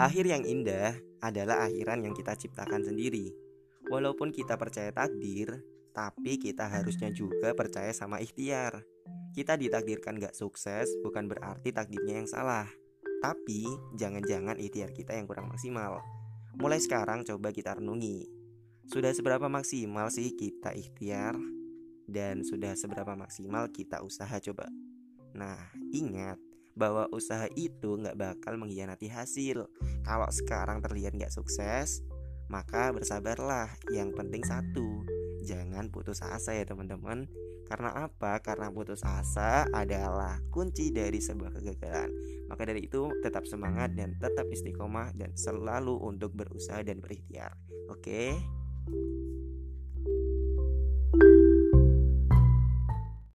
Akhir yang indah adalah akhiran yang kita ciptakan sendiri. Walaupun kita percaya takdir, tapi kita harusnya juga percaya sama ikhtiar. Kita ditakdirkan gak sukses bukan berarti takdirnya yang salah. Tapi jangan-jangan ikhtiar kita yang kurang maksimal. Mulai sekarang coba kita renungi. Sudah seberapa maksimal sih kita ikhtiar? Dan sudah seberapa maksimal kita usaha coba? Nah, ingat bahwa usaha itu nggak bakal mengkhianati hasil. Kalau sekarang terlihat nggak sukses, maka bersabarlah. Yang penting satu, jangan putus asa ya teman-teman. Karena apa? Karena putus asa adalah kunci dari sebuah kegagalan. Maka dari itu tetap semangat dan tetap istiqomah dan selalu untuk berusaha dan berikhtiar. Oke? Okay?